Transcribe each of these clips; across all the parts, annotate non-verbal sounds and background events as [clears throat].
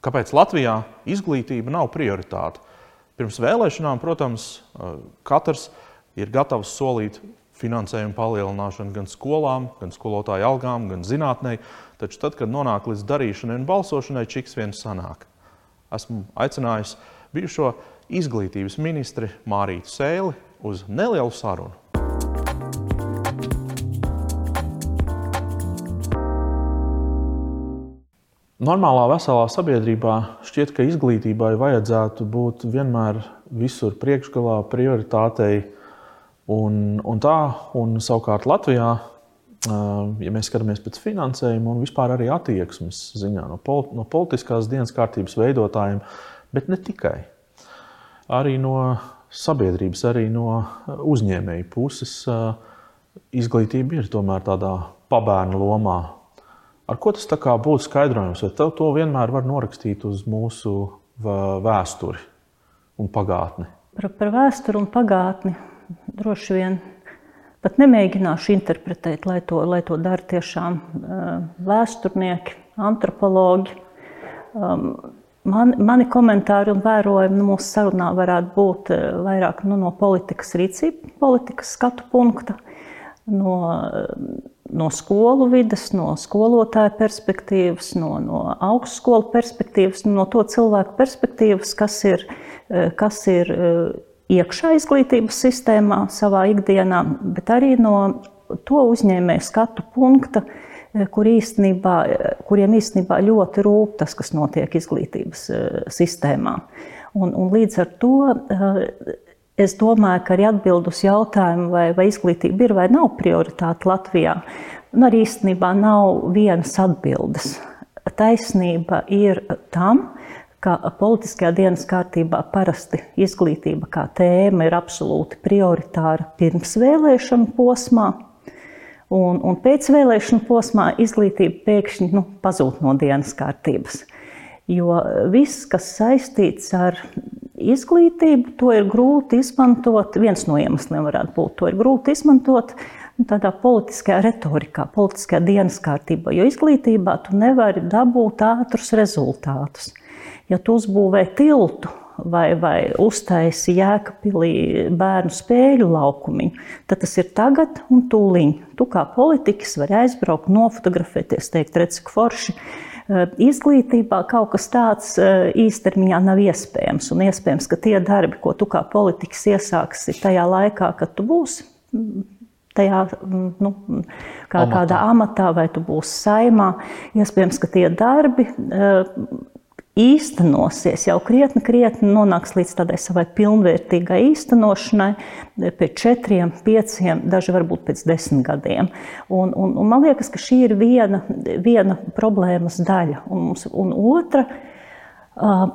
Kāpēc Latvijā izglītība nav prioritāte? Pirms vēlēšanām, protams, katrs ir gatavs solīt finansējumu palielināšanu gan skolām, gan skolotāju algām, gan zinātnē. Taču tad, kad nonāk līdz darīšanai un balsošanai, čiks viens sanāk. Esmu aicinājis bijušo izglītības ministri Mārītu Sēli uz nelielu sarunu. Normālā, veselā sabiedrībā šķiet, ka izglītībai vajadzētu būt vienmēr visur priekšgalā, prioritātei. Un, un tā, un savukārt Latvijā, ja mēs skatāmies pēc finansējuma un vispār arī attieksmes ziņā no, politi no politiskās dienas kārtības veidotājiem, bet ne tikai. Arī no sabiedrības, arī no uzņēmēju puses izglītība ir tomēr tādā pabērnu lomā Ar ko tas būtu skaidrojums? Vai to vienmēr var norakstīt uz mūsu vēsturi un pagātni? Par, par vēsturi un pagātni droši vien pat nemēģināšu interpretēt, lai to, lai to dara tiešām vēsturnieki, antropologi. Man, mani komentāri un vērojumi nu, mūsu sarunā varētu būt vairāk nu, no politikas rīcība, politikas skatu punkta, no no skolu vidas, no skolotāja perspektīvas, no, no augstskolu perspektīvas, no to cilvēku perspektīvas, kas ir, eh, kas ir eh, iekšā izglītības sistēmā, savā ikdienā, bet arī no to uzņēmēju skatu punkta, eh, kur īstenībā, kuriem īstenībā ļoti rūp tas, kas notiek izglītības sistēmā. Un, un līdz ar to Es domāju, ka arī atbild uz jautājumu, vai, vai izglītība ir vai nav prioritāte Latvijā. Un arī īstenībā nav vienas atbildes. Taisnība ir tam, ka politiskajā dienas kārtībā parasti izglītība kā tēma ir absolūti prioritāra pirms vēlēšanu posmā. Un, un pēc vēlēšanu posmā izglītība pēkšņi nu, pazūd no dienas kārtības. Jo viss, kas saistīts ar izglītību, to ir grūti izmantot. Viens no iemesliem varētu būt, to ir grūti izmantot nu, tādā politiskajā retorikā, politiskajā dienas kārtībā. Jo izglītībā tu nevari dabūt ātrus rezultātus. Ja tu uzbūvē tiltu vai, vai uztaisi jēkapilī bērnu spēļu laukumiņu, tad tas ir tagad un tūliņ. Tu kā politiķis vari aizbraukt, nofotografēties, teikt, redz, cik forši Eh, izglītībā kaut kas tāds eh, īstermiņā nav iespējams. Un iespējams, ka tie darbi, ko tu kā politiķis iesāksi tajā laikā, kad tu būsi mm, tajā mm, nu, kā, amatā. kādā amatā, vai tu būsi saimā, iespējams, ka tie darbi eh, īstenosies, jau krietni, krietni nonāks līdz tādai savai pilnvērtīgai īstenošanai pēc četriem, pieciem, daži varbūt pēc desmit gadiem. Un, un, un man liekas, ka šī ir viena, viena problēmas daļa. Un, mums, un otra,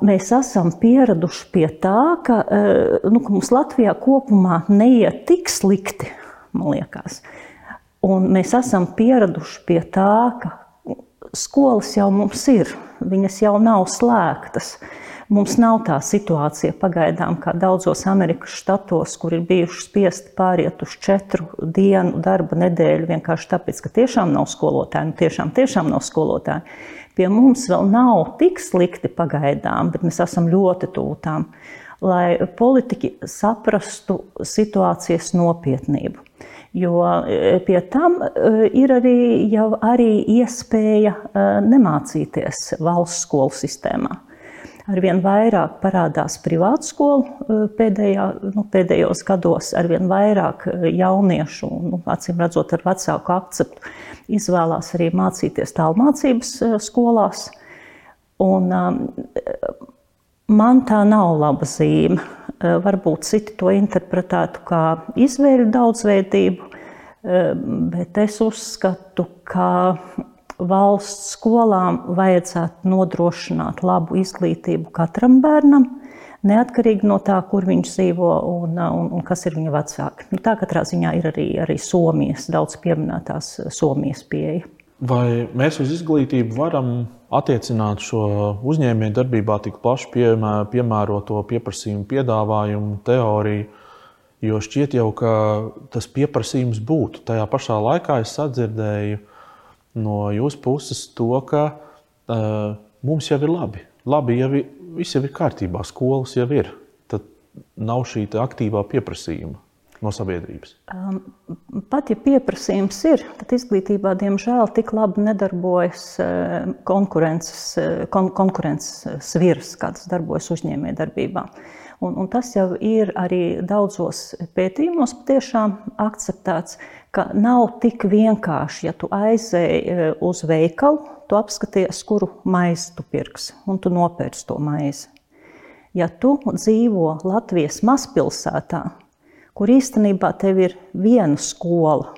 mēs esam pieraduši pie tā, ka, nu, ka mums Latvijā kopumā neiet tik slikti, man liekas. Un mēs esam pieraduši pie tā, ka skolas jau mums ir viņas jau nav slēgtas. Mums nav tā situācija pagaidām, kā daudzos Amerikas štatos, kur ir bijuši spiesti pāriet uz četru dienu darba nedēļu vienkārši tāpēc, ka tiešām nav skolotāji. Nu, tiešām, tiešām nav skolotāji. Pie mums vēl nav tik slikti pagaidām, bet mēs esam ļoti tūtām, lai politiķi saprastu situācijas nopietnību. Jo e, pie tam e, ir arī, arī iespēja e, nemācīties valsts skolu sistēmā. Arvien vairāk parādās privātu skolu pēdējā, nu, pēdējos gados, arvien vairāk jauniešu, nu, acīm redzot, ar vecāku akceptu, izvēlās arī mācīties tālmācības skolās. Un, man tā nav laba zīme. Eh, varbūt citi to interpretētu kā izvēļu daudzveidību, eh, bet es uzskatu, ka valsts skolām vajadzētu nodrošināt labu izglītību katram bērnam, neatkarīgi no tā, kur viņš dzīvo un, un, un kas ir viņa vecāki. Nu, tā katrā ziņā ir arī, arī Somijas, daudz pieminētās Somijas pieeja. Vai mēs uz izglītību varam attiecināt šo uzņēmēju darbībā tik plaši piemēroto pieprasījumu, piedāvājumu teoriju? Jo šķiet jau, ka tas pieprasījums būtu. Tajā pašā laikā es sadzirdēju no jūsu puses to, ka uh, mums jau ir labi. labi, ja vi, viss jau ir kārtībā, skolas jau ir, tad nav šī aktīvā pieprasījuma no sabiedrības? Um, pat ja pieprasījums ir, tad izglītībā, diemžēl, tik labi nedarbojas uh, konkurences, uh, kon konkurences sviras, kādas darbojas uzņēmējdarbībā. Un, un tas jau ir arī daudzos pētījumos patiešām akceptēts, ka nav tik vienkārši, ja tu aizēji uz veikalu, tu apskaties, kuru maizi tu pirksi, un tu nopērci to maizi. Ja tu dzīvo Latvijas mazpilsētā, kur īstenībā tev ir viena skola.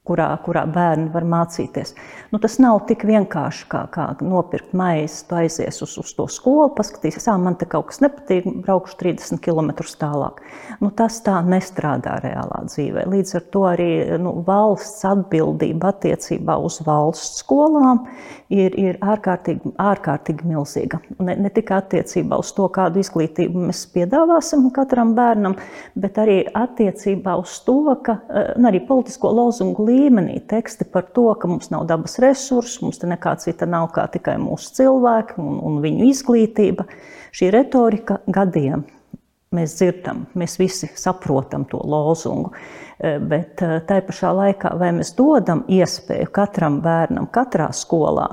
Kurā, kurā bērni var mācīties. Nu, tas nav tik vienkārši kā, kā nopirkt maizi. Tu aizies uz, uz to skolu, paskatīsies, ah, man te kaut kas nepatīk, braukšu 30 km tālāk. Nu, tas tā nestrādā reālā dzīvē. Līdz ar to arī nu, valsts atbildība attiecībā uz valsts skolām ir, ir ārkārtīgi, ārkārtīgi milzīga. Ne, ne tikai attiecībā uz to, kādu izglītību mēs piedāvāsim katram bērnam, bet arī attiecībā uz to, ka nu, arī politisko lozungu līniju līmenī teksti par to, ka mums nav dabas resursu, mums te nekā cita nav kā tikai mūsu cilvēki un, un viņu izglītība. Šī retorika gadiem mēs dzirdam, mēs visi saprotam to lozungu. Eh, bet eh, tai pašā laikā, vai mēs dodam iespēju katram bērnam, katrā skolā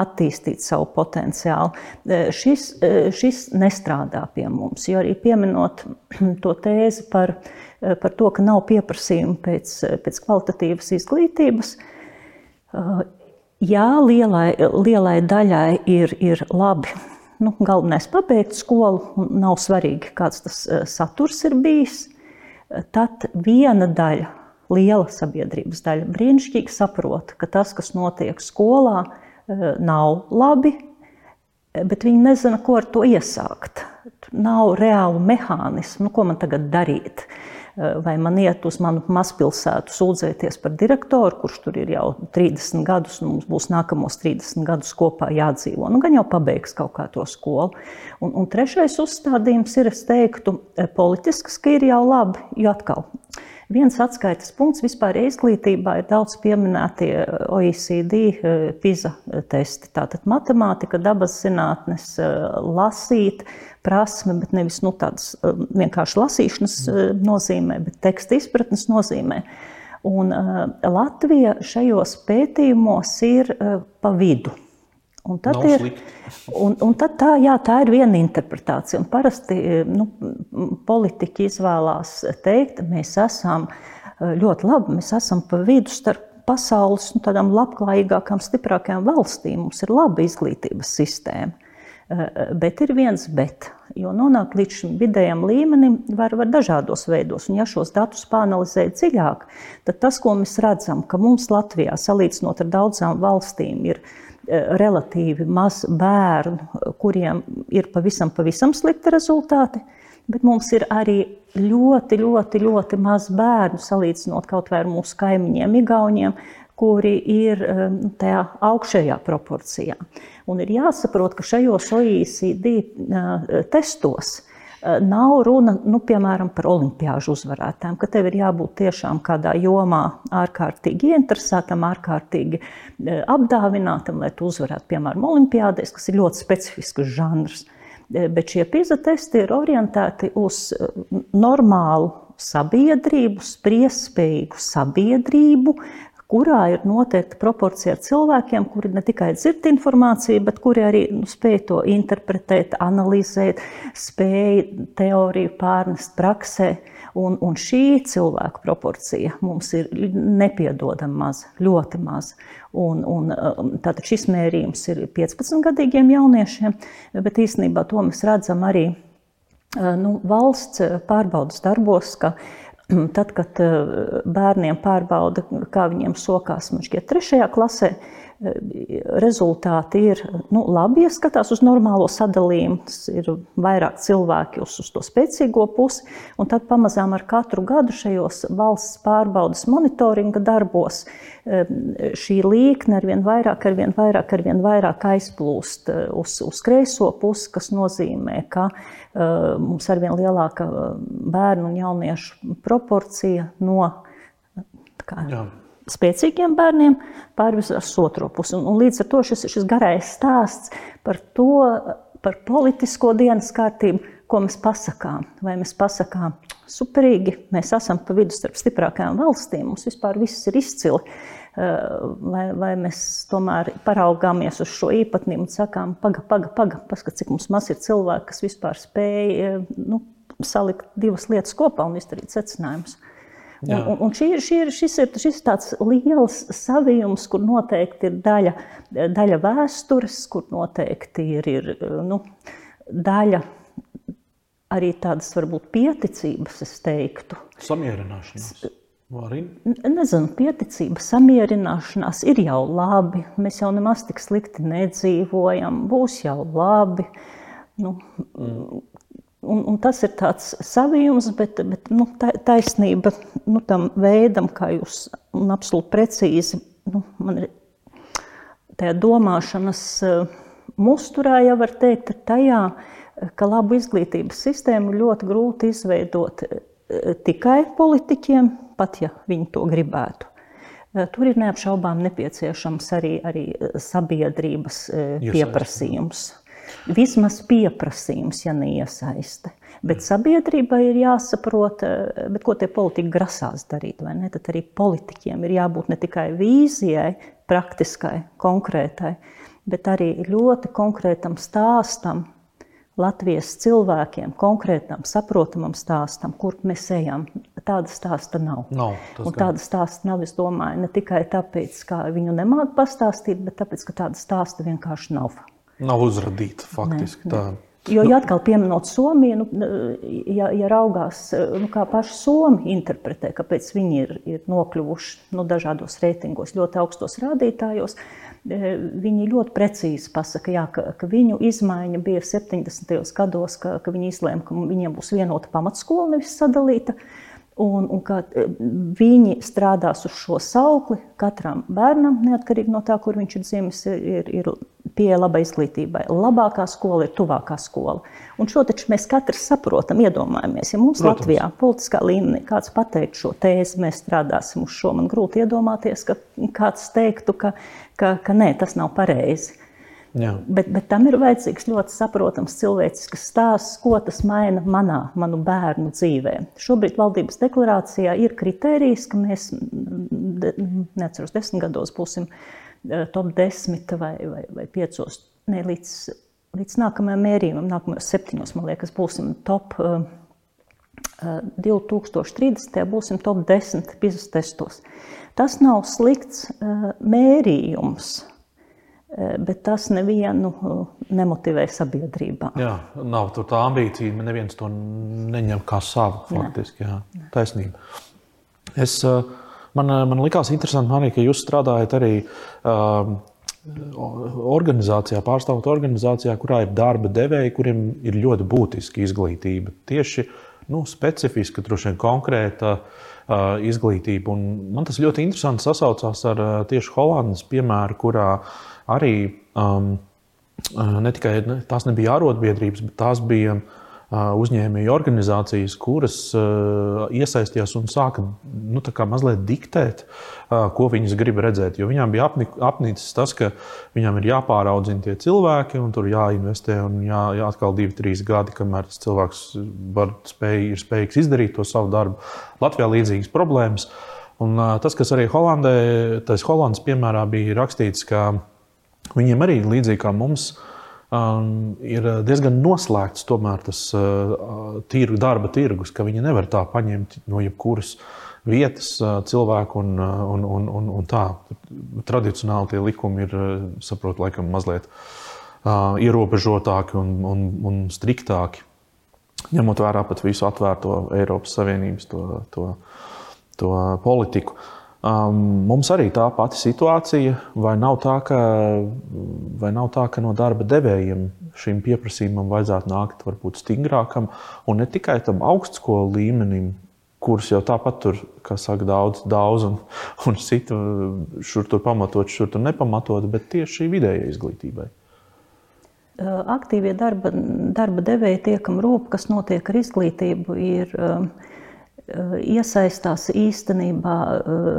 attīstīt savu potenciālu, eh, šis, šis nestrādā pie mums. Jo arī pieminot [clears throat] to tēzi par par to, ka nav pieprasījuma pēc, pēc kvalitatīvas izglītības. Eh, jā, lielai, lielai daļai ir, ir labi. Nu, galvenais ir pabeigt skolu, nav svarīgi, kāds tas eh, saturs ir bijis. Tad viena daļa, liela sabiedrības daļa, brīnišķīgi saprot, ka tas, kas notiek skolā, nav labi, bet viņi nezina, ko ar to iesākt. Nav reālu mehānismu, nu, ko man tagad darīt. Eh, vai man iet uz manu mazpilsētu sūdzēties par direktoru, kurš tur ir jau 30 gadus, un mums būs nākamos 30 gadus kopā jādzīvo. Nu, gan jau pabeigs kaut kā to skolu. Un, un trešais uzstādījums ir, es teiktu, eh, politisks, ka ir jau labi, jo atkal. Viens atskaites punkts vispār izglītībā ir daudz pieminētie OECD PISA testi. Tātad matemātika, dabas zinātnes, lasīt, prasme, bet nevis nu, tādas um, vienkārši lasīšanas uh, nozīmē, bet teksta izpratnes nozīmē. Un uh, Latvija šajos pētījumos ir uh, pa vidu. Un tad, Nav ir, [laughs] un, un tad tā, jā, tā ir viena interpretācija. Un parasti nu, politiķi izvēlās teikt, mēs esam ļoti labi, mēs esam pa vidu starp pasaules nu, labklājīgākām, stiprākām valstīm. Mums ir laba izglītības sistēma. Eh, bet ir viens bet, jo nonākt līdz šim vidējam līmenim var, var dažādos veidos. Un ja šos datus pāanalizē dziļāk, tad tas, ko mēs redzam, ka mums Latvijā, salīdzinot ar daudzām valstīm, ir eh, relatīvi maz bērnu, kuriem ir pavisam, pavisam slikti rezultāti, bet mums ir arī ļoti, ļoti, ļoti maz bērnu, salīdzinot kaut vai ar mūsu kaimiņiem, Igauniem, kuri ir um, tajā augšējā proporcijā. Un ir jāsaprot, ka šajos OECD uh, testos uh, nav runa nu, piemēram par olimpiāžu uzvarētājiem, ka tev ir jābūt tiešām kādā jomā ārkārtīgi ieinteresētam, ārkārtīgi uh, apdāvinātam, lai tu uzvarētu, piemēram, olimpiādēs, kas ir ļoti specifisks žanrs. Bet šie PISA testi ir orientēti uz normālu sabiedrību, spriestspējīgu sabiedrību, kurā ir noteikta proporcija ar cilvēkiem, kuri ne tikai dzird informāciju, bet kuri arī nu, spēj to interpretēt, analizēt, spēj teoriju pārnest praksē. Un, un šī cilvēku proporcija mums ir nepiedodama maza, ļoti maza. Un, un, um, tātad šis mērījums ir 15 gadīgiem jauniešiem, bet īstenībā to mēs redzam arī uh, nu, valsts pārbaudas darbos, ka Tad, kad eh, bērniem pārbauda, kā viņiem sokās, man šķiet, trešajā klasē, rezultāti ir nu, labi, ja skatās uz normālo sadalījumu. Ir vairāk cilvēki uz, uz to spēcīgo pusi, un tad pamazām ar katru gadu šajos valsts pārbaudas monitoringa darbos šī līkne ar vien vairāk, ar vien vairāk, ar vien vairāk aizplūst uz, uz kreiso pusi, kas nozīmē, ka uh, mums ar vien lielāka bērnu un jauniešu proporcija no kā, spēcīgiem bērniem, pārvirzās uz otro pusi. Un, un līdz ar to šis, šis garais stāsts par to, par politisko dienas kārtību, ko mēs pasakām. Vai mēs pasakām, superīgi, mēs esam pa vidu starp stiprākajām valstīm, mums vispār viss ir izcili. Vai, vai mēs tomēr paraugāmies uz šo īpatnību un sakām, paga, paga, paga, paskat, cik mums maz ir cilvēki, kas vispār spēj nu, salikt divas lietas kopā un izdarīt secinājumus. Un, un, un šī, šī ir, šis ir šis tāds liels savijums, kur noteikti ir daļa, daļa vēstures, kur noteikti ir, ir nu, daļa arī tādas varbūt pieticības, es teiktu. Samierināšanās. Arī? Nezinu, pieticība, samierināšanās ir jau labi. Mēs jau nemaz tik slikti nedzīvojam, būs jau labi. Nu, mm. Un, un tas ir tāds savījums, bet, bet nu, taisnība nu, tam veidam, kā jūs un absolūti precīzi nu, man ir tajā domāšanas uh, musturā, jau var teikt, ir tajā, ka labu izglītības sistēmu ļoti grūti izveidot uh, tikai politiķiem, pat ja viņi to gribētu. Uh, tur ir neapšaubām nepieciešams arī, arī sabiedrības pieprasījums. Vismaz pieprasījums, ja neiesaiste. Bet sabiedrībai ir jāsaprot, eh, ko tie politiķi grasās darīt. Tad arī politiķiem ir jābūt ne tikai vīzijai, praktiskai, konkrētai, bet arī ļoti konkrētam stāstam, Latvijas cilvēkiem, konkrētam, saprotamam stāstam, kur mēs ejam. Tāda stāsta nav. nav tāda stāsta nav, es domāju, ne tikai tāpēc, ka viņu nemāķi pastāstīt, bet tāpēc, ka tāda stāsta vienkārši nav. Nav uzradīta faktiski. Ne, ne. Jo, ja atkal pieminot Somiju, nu, ja, ja raugās, nu, kā paši Somi interpretē, kāpēc viņi ir, ir nokļuvuši nu, dažādos reitingos, ļoti augstos rādītājos, e, viņi ļoti precīzi pasaka, jā, ka, ka viņu izmaiņa bija 70. gados, ka, ka viņi izlēma, ka viņiem būs vienota pamatskola, nevis sadalīta. Un, un ka e, viņi strādās uz šo saukli katram bērnam, neatkarīgi no tā, kur viņš ir dzimis, ir, ir pieeja labai izglītībai. Labākā skola ir tuvākā skola. Un šo taču mēs katrs saprotam, iedomājamies. Ja mums Protams. Latvijā politiskā līmenī kāds pateikt šo tēzi, mēs strādāsim uz šo, man grūti iedomāties, ka kāds teiktu, ka, ka, ka nē, tas nav pareizi. Jā. Bet, bet tam ir vajadzīgs ļoti saprotams cilvēcisks stāsts, ko tas maina manā, manu bērnu dzīvē. Šobrīd valdības deklarācijā ir kriterijs, ka mēs, neatceros, desmit gados būsim eh, top 10 vai, vai, vai 5, ne, līdz, līdz nākamajam mērījumam, nākamajos septiņos, man liekas, būsim top 2030. Eh, eh, būsim top 10 PISA testos. Tas nav slikts mērījums Eh, bet tas nevienu eh, nemotivē sabiedrībā. Jā, nav tur tā ambīcija, neviens to neņem kā savu. Faktiski, jā, taisnība. Es, eh, man, man likās interesanti, Marija, ka jūs strādājat arī um, organizācijā, pārstāvot organizācijā, kurā ir darba devēji, kuriem ir ļoti būtiska izglītība. Tieši nu, specifiska, droši vien konkrēta uh, izglītība. Un man tas ļoti interesanti sasaucās ar uh, tieši Holandas piemēru, kurā arī um, ne tikai ne, tās nebija arotbiedrības, bet tās bija uh, uzņēmēju organizācijas, kuras iesaistījās un sāka nu, mazliet diktēt, ko viņas grib redzēt. Jo viņām bija apnicis tas, ka viņām ir jāpāraudzina tie cilvēki, un tur jāinvestē, un jā, jā, atkal divi, trīs gadi, kamēr tas cilvēks var, spēj, ir spējīgs izdarīt to savu darbu. Latvijā līdzīgas problēmas. Un, tas, kas arī Holandē, tas Holandas piemērā bija rakstīts, ka Viņiem arī līdzīgi kā mums. Um, ir diezgan noslēgts tas uh, tīru darba tirgus, ka viņi nevar tā paņemt no jebkuras vietas uh, cilvēku un, un, un, un, un tā. Tradicionāli tie likumi ir, saprotu, laikam mazliet ierobežotāki un, un, un striktāki, ņemot vērā pat visu atvērto Eiropas Savienības to, to, to politiku. Uh, Um, mums arī tā pati situācija, vai nav tā, ka, nav tā, ka no darba devējiem šim pieprasījumam vajadzētu nākt varbūt stingrākam un ne tikai tam augstskolu līmenim, kurus jau tāpat tur, kā saka, daudz, daudz un, un citu šur tur pamatot, šur tur nepamatot, bet tieši šī vidējai izglītībai. Aktīvie darba, darba devēji tiekam rūp, kas notiek ar izglītību, ir uh, iesaistās īstenībā,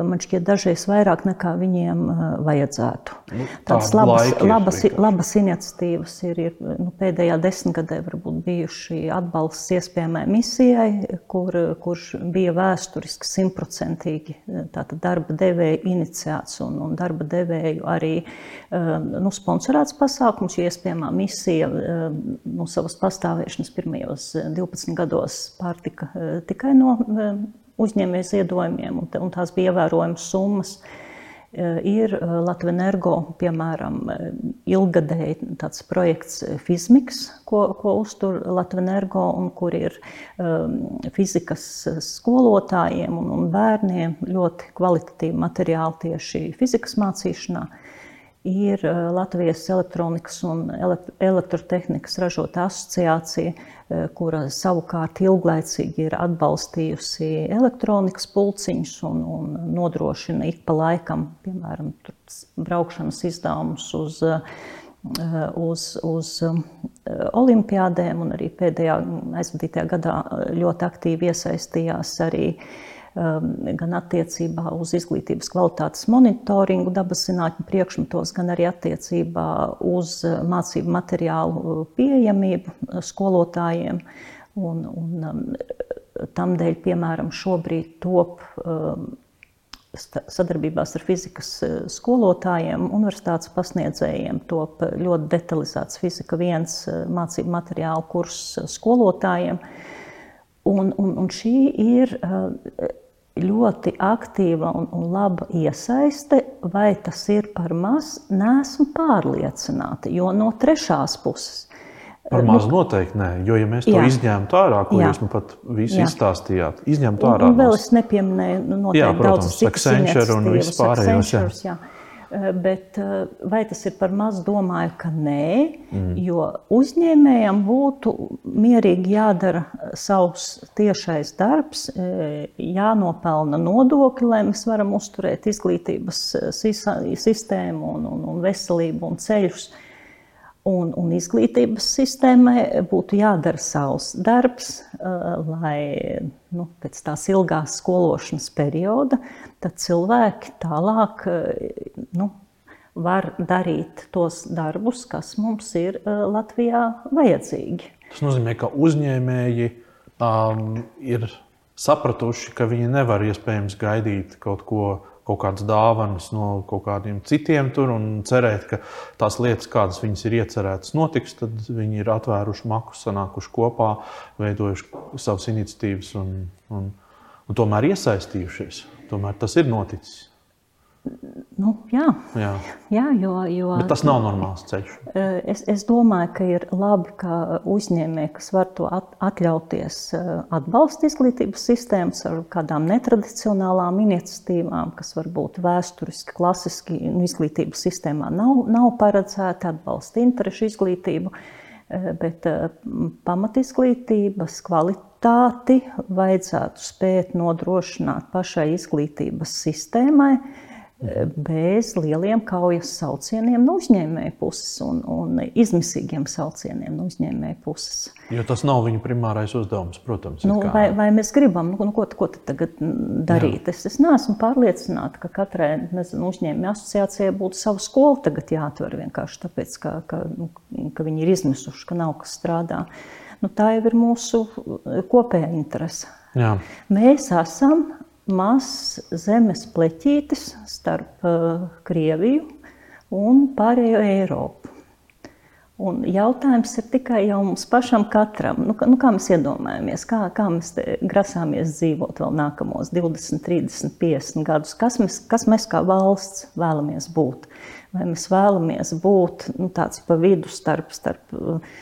man šķiet, dažreiz vairāk nekā viņiem vajadzētu. Nu, Tādas labas, labas, labas iniciatīvas ir, ir nu, pēdējā desmitgadē varbūt bijuši atbalsts iespējamai misijai, kur, kurš bija vēsturiski simtprocentīgi darba devēja iniciēts un, un darba devēju arī nu, sponsorēts pasākums, jo iespējamā misija nu, savas pastāvēšanas pirmajos 12 gados pārtika tikai no uzņēmēju ziedojumiem, un tās bija ievērojamas summas. Ir Latvijas energo, piemēram, ilgadēji tāds projekts Fizmiks, ko, ko uztur Latvijas energo, un kur ir um, fizikas skolotājiem un, un bērniem ļoti kvalitatīvi materiāli tieši fizikas mācīšanā. Ir Latvijas elektronikas un elektrotehnikas ražota asociācija, Eh, kura savukārt ilglaicīgi ir atbalstījusi elektronikas pulciņus un, un nodrošina ik pa laikam, piemēram, braukšanas izdevumus uz, eh, uz, uz eh, olimpiādēm, un arī pēdējā aizvadītajā gadā ļoti aktīvi iesaistījās arī uh, gan attiecībā uz izglītības kvalitātes monitoringu dabas zinātņu priekšmetos, gan arī attiecībā uz uh, mācību materiālu uh, pieejamību uh, skolotājiem. Un, un um, tamdēļ, piemēram, šobrīd top um, sadarbībās ar fizikas skolotājiem, universitātes pasniedzējiem top ļoti detalizēts fizika viens mācību materiālu kurs skolotājiem. Un, un, un šī ir ļoti aktīva un, un laba iesaiste, vai tas ir par maz, nesmu pārliecināta. Jo no trešās puses. Par maz nu, noteikti nē, jo ja mēs to jā. izņemtu ārā, ko jā. jūs man pat visu jā. izstāstījāt, izņemtu ārā. Un, un vēl es nepieminēju, nu, noteikti jā, protams, daudzas citas Accenture un vispārējos. Eh, bet eh, vai tas ir par maz? Domāju, ka nē, mm. jo uzņēmējam būtu mierīgi jādara savs tiešais darbs, eh, jānopelna nodokļi, lai mēs varam uzturēt izglītības sistēmu un, un, un veselību un ceļus. Un, un izglītības sistēmai būtu jādara savs darbs, uh, lai nu, pēc tās ilgās skološanas perioda cilvēki tālāk uh, nu, var darīt tos darbus, kas mums ir uh, Latvijā vajadzīgi. Tas nozīmē, ka uzņēmēji um, ir sapratuši, ka viņi nevar iespējams gaidīt kaut ko kaut kādas dāvanas no kaut kādiem citiem tur un cerēt, ka tās lietas, kādas viņas ir iecerētas, notiks, tad viņi ir atvēruši makus, sanākuši kopā, veidojuši savas iniciatīvas un, un, un tomēr iesaistījušies. Tomēr tas ir noticis. Nu, jā, jā. jā jo, jo, Bet tas nav normāls ceļš. Eh, es, es domāju, ka ir labi, ka uzņēmēji, kas var to at, atļauties, eh, atbalsta izglītības sistēmas ar kādām netradicionālām iniciatīvām, kas varbūt vēsturiski, klasiski nu, izglītības sistēmā nav, nav paredzēta, atbalsta interešu izglītību, eh, bet pamatizglītības kvalitāti vajadzētu spēt nodrošināt pašai izglītības sistēmai bez lieliem kaujas saucieniem no uzņēmēja puses un, un izmisīgiem saucieniem no uzņēmēja puses. Jo tas nav viņa primārais uzdevums, protams. Nu, vai, vai mēs gribam, nu, ko, ko tagad darīt? Jā. Es, es neesmu pārliecināta, ka katrai uzņēmēja asociācijai būtu savu skolu tagad jāatver vienkārši tāpēc, ka, ka, nu, ka viņi ir izmisuši, ka nav kas strādā. Nu, tā jau ir mūsu kopējā interese. Jā. Mēs esam mazs zemes pleķītis starp uh, Krieviju un pārējo Eiropu. Un jautājums ir tikai jau mums pašam katram, nu, nu, kā mēs iedomājamies, kā, kā mēs grasāmies dzīvot vēl nākamos 20, 30, 50 gadus, kas mēs, kas mēs kā valsts vēlamies būt. Vai mēs vēlamies būt nu, tāds pa vidu starp, starp uh,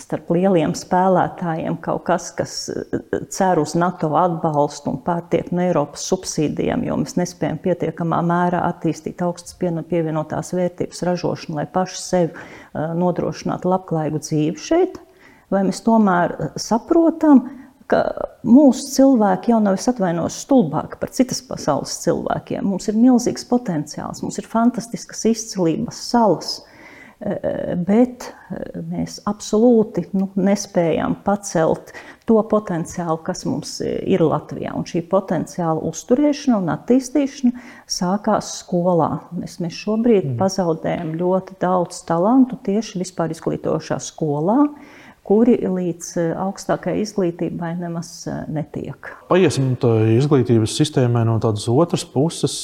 starp lieliem spēlētājiem kaut kas, kas eh, cer uz NATO atbalstu un pārtiek no Eiropas subsīdijām, jo mēs nespējam pietiekamā mērā attīstīt augstas pievienotās vērtības ražošanu, lai paši sev eh, nodrošinātu labklājīgu dzīvi šeit. Vai mēs tomēr eh, saprotam, ka mūsu cilvēki jau nav atvainojis stulbāki par citas pasaules cilvēkiem? Mums ir milzīgs potenciāls, mums ir fantastiskas izcilības salas Bet mēs absolūti nu, nespējām pacelt to potenciālu, kas mums ir Latvijā. Un šī potenciāla uzturēšana un attīstīšana sākās skolā. Mēs, mēs šobrīd mm. pazaudējam ļoti daudz talantu tieši vispār izglītošā skolā kuri līdz augstākajai izglītībai nemaz netiek. Paiesim izglītības sistēmai no tādas otras puses.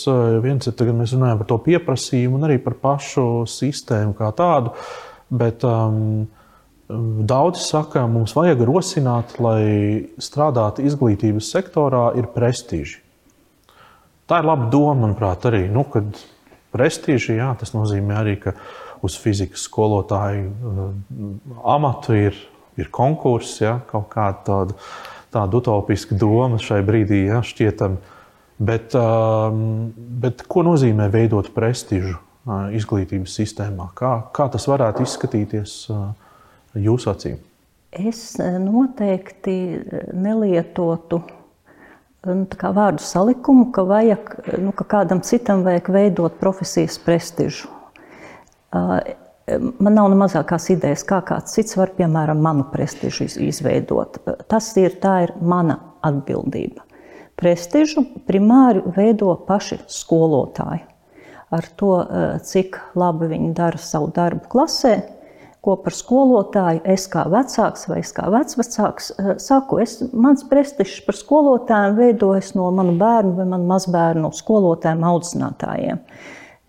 Viens ir, kad mēs runājam par to pieprasījumu un arī par pašu sistēmu kā tādu. Bet um, daudzi saka, mums vajag rosināt, lai strādāt izglītības sektorā ir prestiži. Tā ir laba doma, manuprāt, arī. Nu, kad prestiži, jā, tas nozīmē arī, ka uz fizikas skolotāju amatu ir, ir konkurss, ja, kaut kāda tāda, tāda utopiska doma šai brīdī ja, šķietam. Bet, um, bet ko nozīmē veidot prestižu izglītības sistēmā. Kā, kā tas varētu izskatīties jūsu acīm? Es noteikti nelietotu nu, vārdu salikumu, ka, vajag, nu, ka kādam citam vajag veidot profesijas prestižu. Man nav ne mazākās idejas, kā kāds cits var, piemēram, manu prestižu izveidot. Tas ir, ir mana atbildība. Prestižu primāri veido paši skolotāji ar to, eh, cik labi viņi dara savu darbu klasē, ko par skolotāju es kā vecāks vai es kā vecvecāks eh, saku. Es, mans prestižs par skolotājiem veidojas no manu bērnu vai manu mazbērnu skolotājiem, audzinātājiem.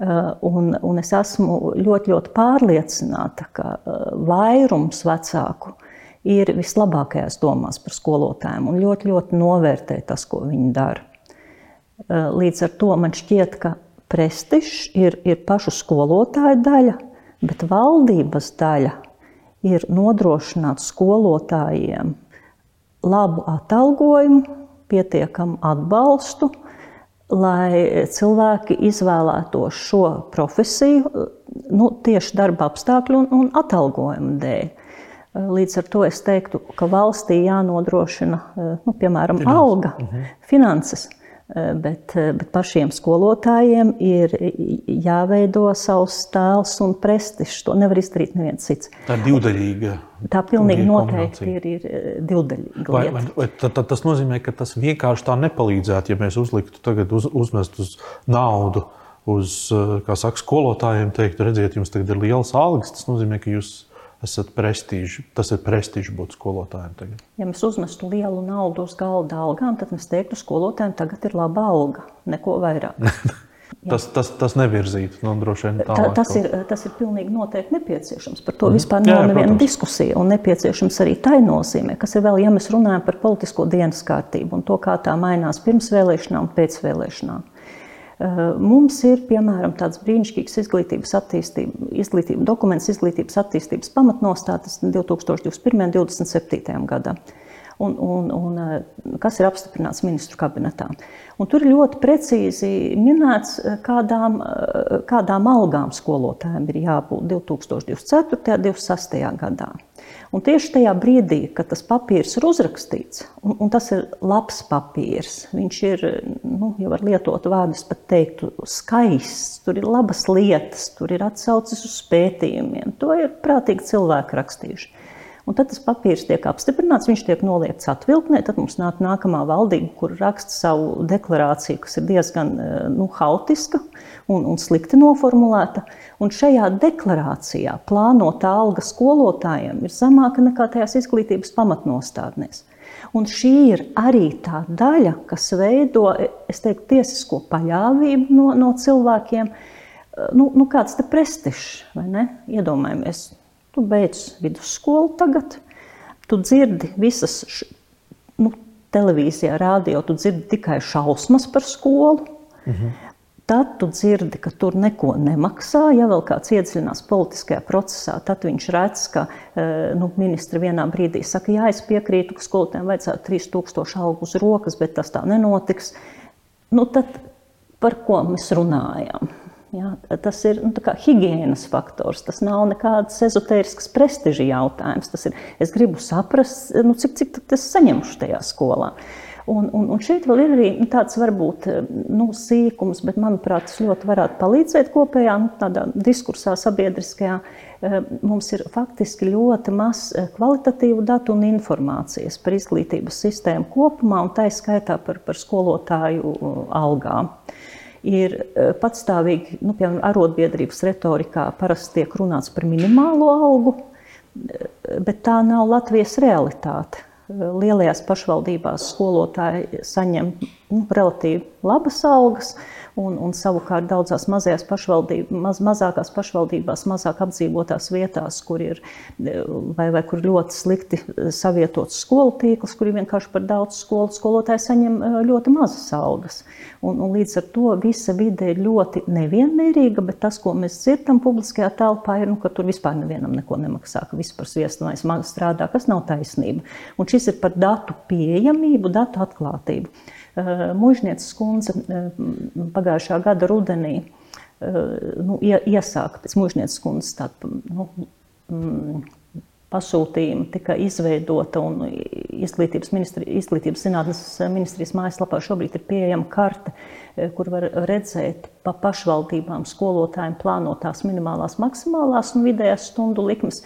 Eh, un, un es esmu ļoti, ļoti pārliecināta, ka vairums vecāku ir vislabākajās domās par skolotājiem un ļoti, ļoti novērtē tas, ko viņi dara. Līdz ar to man šķiet, ka prestižs ir, ir pašu skolotāju daļa, bet valdības daļa ir nodrošināt skolotājiem labu atalgojumu, pietiekamu atbalstu, lai cilvēki izvēlētos šo profesiju nu, tieši darba apstākļu un, un atalgojuma dēļ. Līdz ar to es teiktu, ka valstī jānodrošina nu, piemēram finanses. alga, mhm. finanses Eh, bet, eh, bet pašiem skolotājiem ir jāveido savs tēls un prestižs. To nevar izdarīt neviens cits. Tā ir divdaļīga. Tā pilnīgi noteikti ir, ir eh, divdaļīga. Vai, vai, vai, tad, tas nozīmē, ka tas vienkārši tā nepalīdzētu, ja mēs uzliktu tagad uz, uzmest uz naudu. Uz, saka, skolotājiem teikt, redziet, jums tagad ir liels algas. Tas nozīmē, ka jūs esat prestiži. Tas ir prestižs būt skolotājiem. Tagad. Ja mēs uzmestu lielu naudu uz galda algām, tad mēs teiktu, skolotājiem tagad ir laba alga, neko vairāk. [laughs] tas, tas, tas nevirzītu no nu, droši vien tālāk. Tas ir, tas ir pilnīgi noteikti nepieciešams. Par to mm. vispār nav neviena diskusija. Un nepieciešams arī tai nozīmē, kas ir vēl, ja mēs runājam par politisko dienas kārtību un to, kā tā mainās pirms vēlēšanām un pēc vēlēšanām. Eh, mums ir piemēram tāds brīnišķīgs izglītības, izglītības dokuments, izglītības attīstības pamatnostādes 2021. un 2027. gadam. Un, un, un, eh, kas ir apstiprināts ministru kabinetā. Un tur ļoti precīzi minēts, eh, kādām, kādām algām skolotājiem ir jābūt 2024. un 2026. gadā. Un tieši tajā brīdī, kad tas papīrs ir uzrakstīts, un, un tas ir labs papīrs, viņš ir, nu, ja var lietot vārdus, pat teiktu, skaists, tur ir labas lietas, tur ir atsaucis uz pētījumiem. To ir prātīgi cilvēki rakstījuši. Un tad tas papīrs tiek apstiprināts, viņš tiek noliekts atvilknē. Tad mums nāk nākamā valdība, kur raksta savu deklarāciju, kas ir diezgan eh, nu, haotiska un, un slikti noformulēta. Un šajā deklarācijā plānotā alga skolotājiem ir zemāka nekā tajās izglītības pamatnostādnēs. Un šī ir arī tā daļa, kas veido teiktu, tiesisko paļāvību no, no cilvēkiem. Nu, nu kāds ir prestižs, vai ne? Iedomājamies, Tu beidz vidusskolu tagad, tu dzirdi visas, nu, televīzijā, rādio, tu dzirdi tikai šausmas par skolu. Mhm. Tad tu dzirdi, ka tur neko nemaksā. Ja vēl kāds iedziļinās politiskajā procesā, tad viņš redz, ka eh, nu, ministri vienā brīdī saka, jā, es piekrītu, ka skolotājiem vajadzētu 3000 algu uz rokas, bet tas tā nenotiks. Nu, tad par ko mēs runājam? Ja, tas ir nu, higiēnas faktors. Tas nav nekāds ezotērisks prestiža jautājums. Tas ir, es gribu saprast, nu, cik, cik es saņemšu tajā skolā. Un, un, un šeit vēl ir arī nu, tāds varbūt nu, sīkums, bet manuprāt, tas ļoti varētu palīdzēt kopējā nu, diskursā sabiedriskajā. Mums ir faktiski ļoti maz kvalitatīvu datu un informācijas par izglītības sistēmu kopumā, un tā ir skaitā par, par skolotāju algām. Ir patstāvīgi, nu, piemēram, arotbiedrības retorikā parasti tiek runāts par minimālo algu, bet tā nav Latvijas realitāte lielajās pašvaldībās skolotāji saņem nu, relatīvi labas algas, un, un savukārt daudzās mazajās pašvaldībās, maz, mazākās pašvaldībās, mazāk apdzīvotās vietās, kur ir vai, vai kur ļoti slikti savietots skolu tīkls, kur ir vienkārši par daudz skolu, skolotāji saņem ļoti mazas algas. Un, un līdz ar to visa vide ir ļoti nevienmērīga, bet tas, ko mēs dzirdam publiskajā telpā, ir, nu, ka tur vispār nevienam neko nemaksā, ka sviestu vai smagu strādā, kas nav taisnība. Un šis ir par datu pieejamību, datu atklātību. Eh, Mūžnieces kundze eh, pagājušā gada rudenī eh, nu, iesāka pēc mūžnieces kundzes tādu nu, mm, pasūtījumu, tika izveidota un izglītības, ministri, izglītības zinātnes ministrijas mājaslapā šobrīd ir pieejama karte, kur var redzēt pa pašvaldībām skolotājiem plānotās minimālās, maksimālās un vidējās stundu likmes,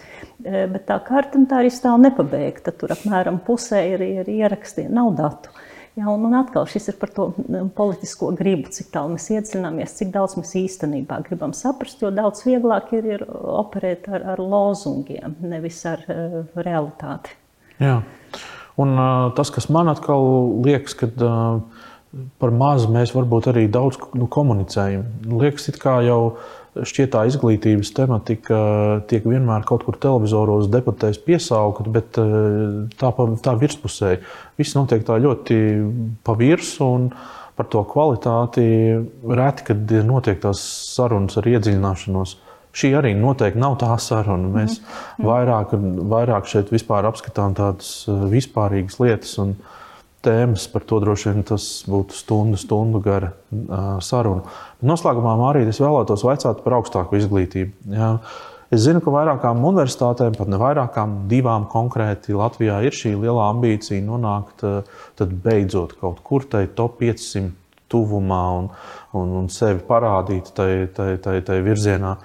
bet tā karte nu, tā arī stāv nepabeigta. Tur apmēram pusē ir, ir ieraksti, nav datu. Jā, un, un atkal šis ir par to mm, politisko gribu, cik tālu mēs iedziļināmies, cik daudz mēs īstenībā gribam saprast, jo daudz vieglāk ir, ir operēt ar, ar lozungiem, nevis ar uh, realitāti. Jā, un uh, tas, kas man atkal liekas, kad uh, par mazu mēs varbūt arī daudz nu, komunicējam, liekas, it kā jau šķiet, tā izglītības tematika tiek vienmēr kaut kur televizoros, debatēs piesaukta, bet eh, tā, tā virspusē viss notiek tā ļoti pa virsmu. Par to kvalitāti reti, kad ir notiek tās sarunas ar iedziļināšanos. Šī arī noteikti nav tā saruna. Mēs mm. vairāk, vairāk šeit apskatām tādas vispārīgas lietas. Un, uh, tēmas, par to droši vien tas būtu stundu, stundu gara uh, saruna. Noslēgumā arī es vēlētos vaicāt par augstāku izglītību. Jā. Es zinu, ka vairākām universitātēm, pat ne vairākām, divām konkrēti Latvijā ir šī liela ambīcija nonākt beidzot kaut kur tajā top 500 tuvumā un, un, un sevi parādīt tajā virzienā.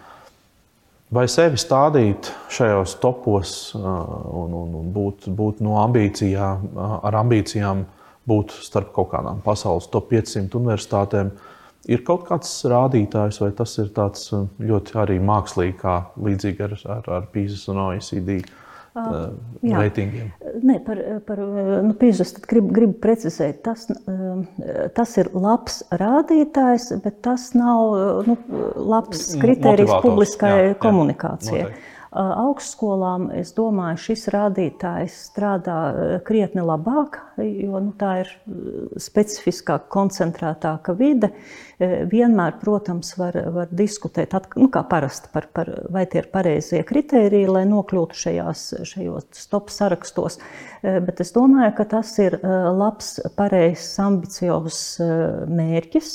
Vai sevi stādīt šajos topos un, un, un būt, būt no ambīcijām, ar ambīcijām būt starp kaut kādām pasaules top 500 universitātēm. Ir kaut kāds rādītājs, vai tas ir ļoti arī mākslīgi, kā līdzīgi ar, ar, ar PISA un OECD uh, reitingiem? Nē, par, par nu, PISA gribu, gribu precizēt. Tas, tas ir labs rādītājs, bet tas nav nu, labs kriterijs publiskai jā, komunikācijai. Jā, Augstskolām, es domāju, šis rādītājs strādā krietni labāk, jo nu, tā ir specifiskāka, koncentrētāka vide. Vienmēr, protams, var, var diskutēt, nu, kā parasti, par, par, vai tie ir pareizie kriteriji, lai nokļūtu šajās, šajos top sarakstos. Bet es domāju, ka tas ir labs, pareizs, ambiciozs mērķis.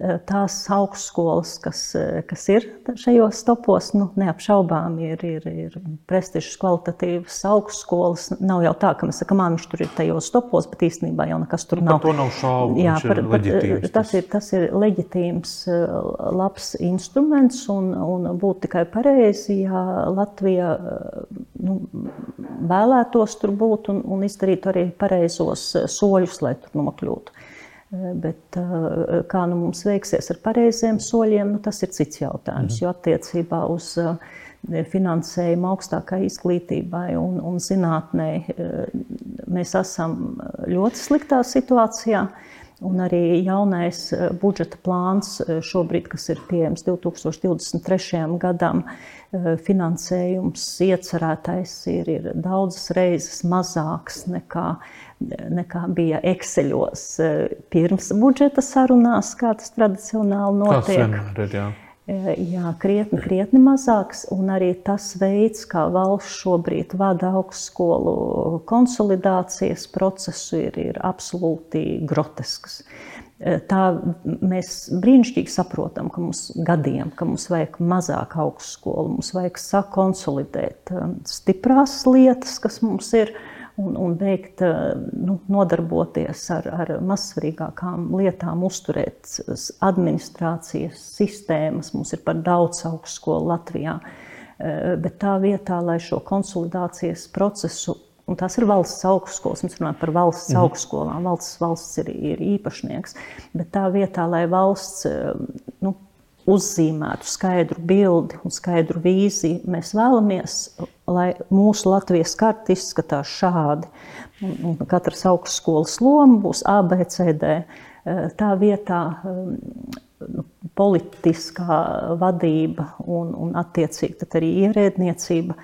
Eh, tās augstskolas, kas, eh, kas ir šajos topos, nu, neapšaubām ir, ir, ir prestižas, kvalitatīvas augstskolas. Nav jau tā, ka mēs sakām, viņš tur ir tajos topos, bet īstenībā jau nekas tur nu, nav. To nav šaubu. Jā, par, par, eh, tas, ir, tas ir leģitīms, labs instruments un, un būtu tikai pareizi, ja Latvija nu, vēlētos tur būt un, un izdarīt arī pareizos soļus, lai tur nokļūtu. Bet eh, kā nu mums veiksies ar pareiziem soļiem, nu, tas ir cits jautājums. Mhm. Jo attiecībā uz eh, finansējumu augstākai izglītībai un, un zinātnē eh, mēs esam ļoti sliktā situācijā. Un arī jaunais budžeta plāns, šobrīd, kas ir pieejams 2023. gadam, finansējums iecerētais ir, ir daudzas reizes mazāks nekā nekā bija Exceļos eh, pirms budžeta sarunās, kā tas tradicionāli notiek. Ir, jā. Eh, jā, krietni, krietni mazāks, arī tas veids, kā valsts šobrīd vada augstskolu konsolidācijas procesu, ir, ir absolūti grotesks. Eh, tā mēs brīnišķīgi saprotam, ka mums gadiem, ka mums vajag mazāk augstskolu, mums vajag sakonsolidēt stiprās lietas, kas mums ir, un, un veikt, nu, nodarboties ar, ar mazsvarīgākām lietām, uzturēt administrācijas sistēmas. Mums ir par daudz augstskolu Latvijā. Bet tā vietā, lai šo konsolidācijas procesu Un tās ir valsts augstskolas. Mēs runājam par valsts mm. augstskolām. Valsts, valsts ir, ir īpašnieks. Bet tā vietā, lai valsts nu, uzzīmētu skaidru bildi un skaidru vīziju, mēs vēlamies, lai mūsu Latvijas karta izskatās šādi. Katras augstskolas loma būs ABCD. Tā vietā nu, politiskā vadība un, un attiecīgi arī ierēdniecība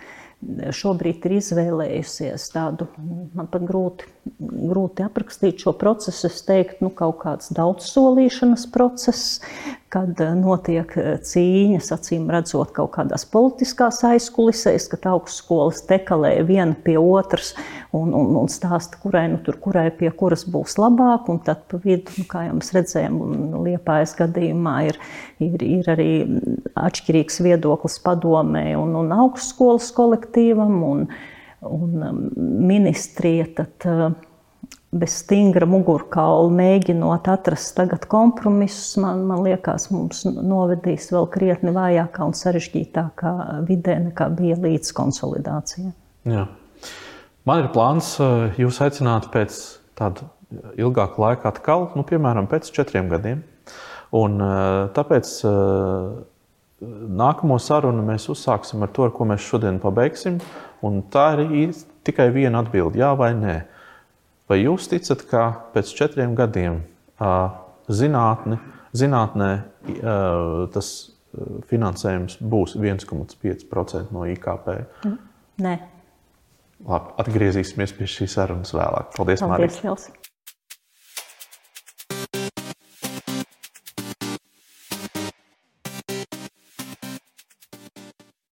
šobrīd ir izvēlējusies tādu, man pat grūti, grūti aprakstīt šo procesu. Es teiktu, nu, kaut kāds daudzsolīšanas process, kad eh, notiek eh, cīņas, acīm redzot, kaut kādās politiskās aizkulisēs, kad augstskolas tekalē viena pie otras un, un, un stāsta, kurai, nu, tur, kurai pie kuras būs labāk. Un tad pa vidu, nu, kā jau mēs redzējām, Liepājas gadījumā ir, ir, ir arī atšķirīgs viedoklis padomē un, un augstskolas kolektīvam un, un um, ministrija. Tad, uh, bez stingra mugurkaula mēģinot atrast tagad kompromisus, man, man liekas, mums novedīs vēl krietni vājākā un sarežģītākā vidē, nekā bija līdz konsolidācijai. Jā. Man ir plāns eh, jūs aicināt pēc tāda ilgāka laika atkal, nu, piemēram, pēc četriem gadiem. Un, eh, tāpēc nākamo sarunu mēs uzsāksim ar to, ar ko mēs šodien pabeigsim. Un tā ir tikai viena atbilde, jā vai nē. Vai jūs ticat, ka pēc četriem gadiem zinātne, zinātnē tas finansējums būs 1,5% no IKP? Nē. Labi, atgriezīsimies pie šīs sarunas vēlāk. Paldies, Paldies Marija!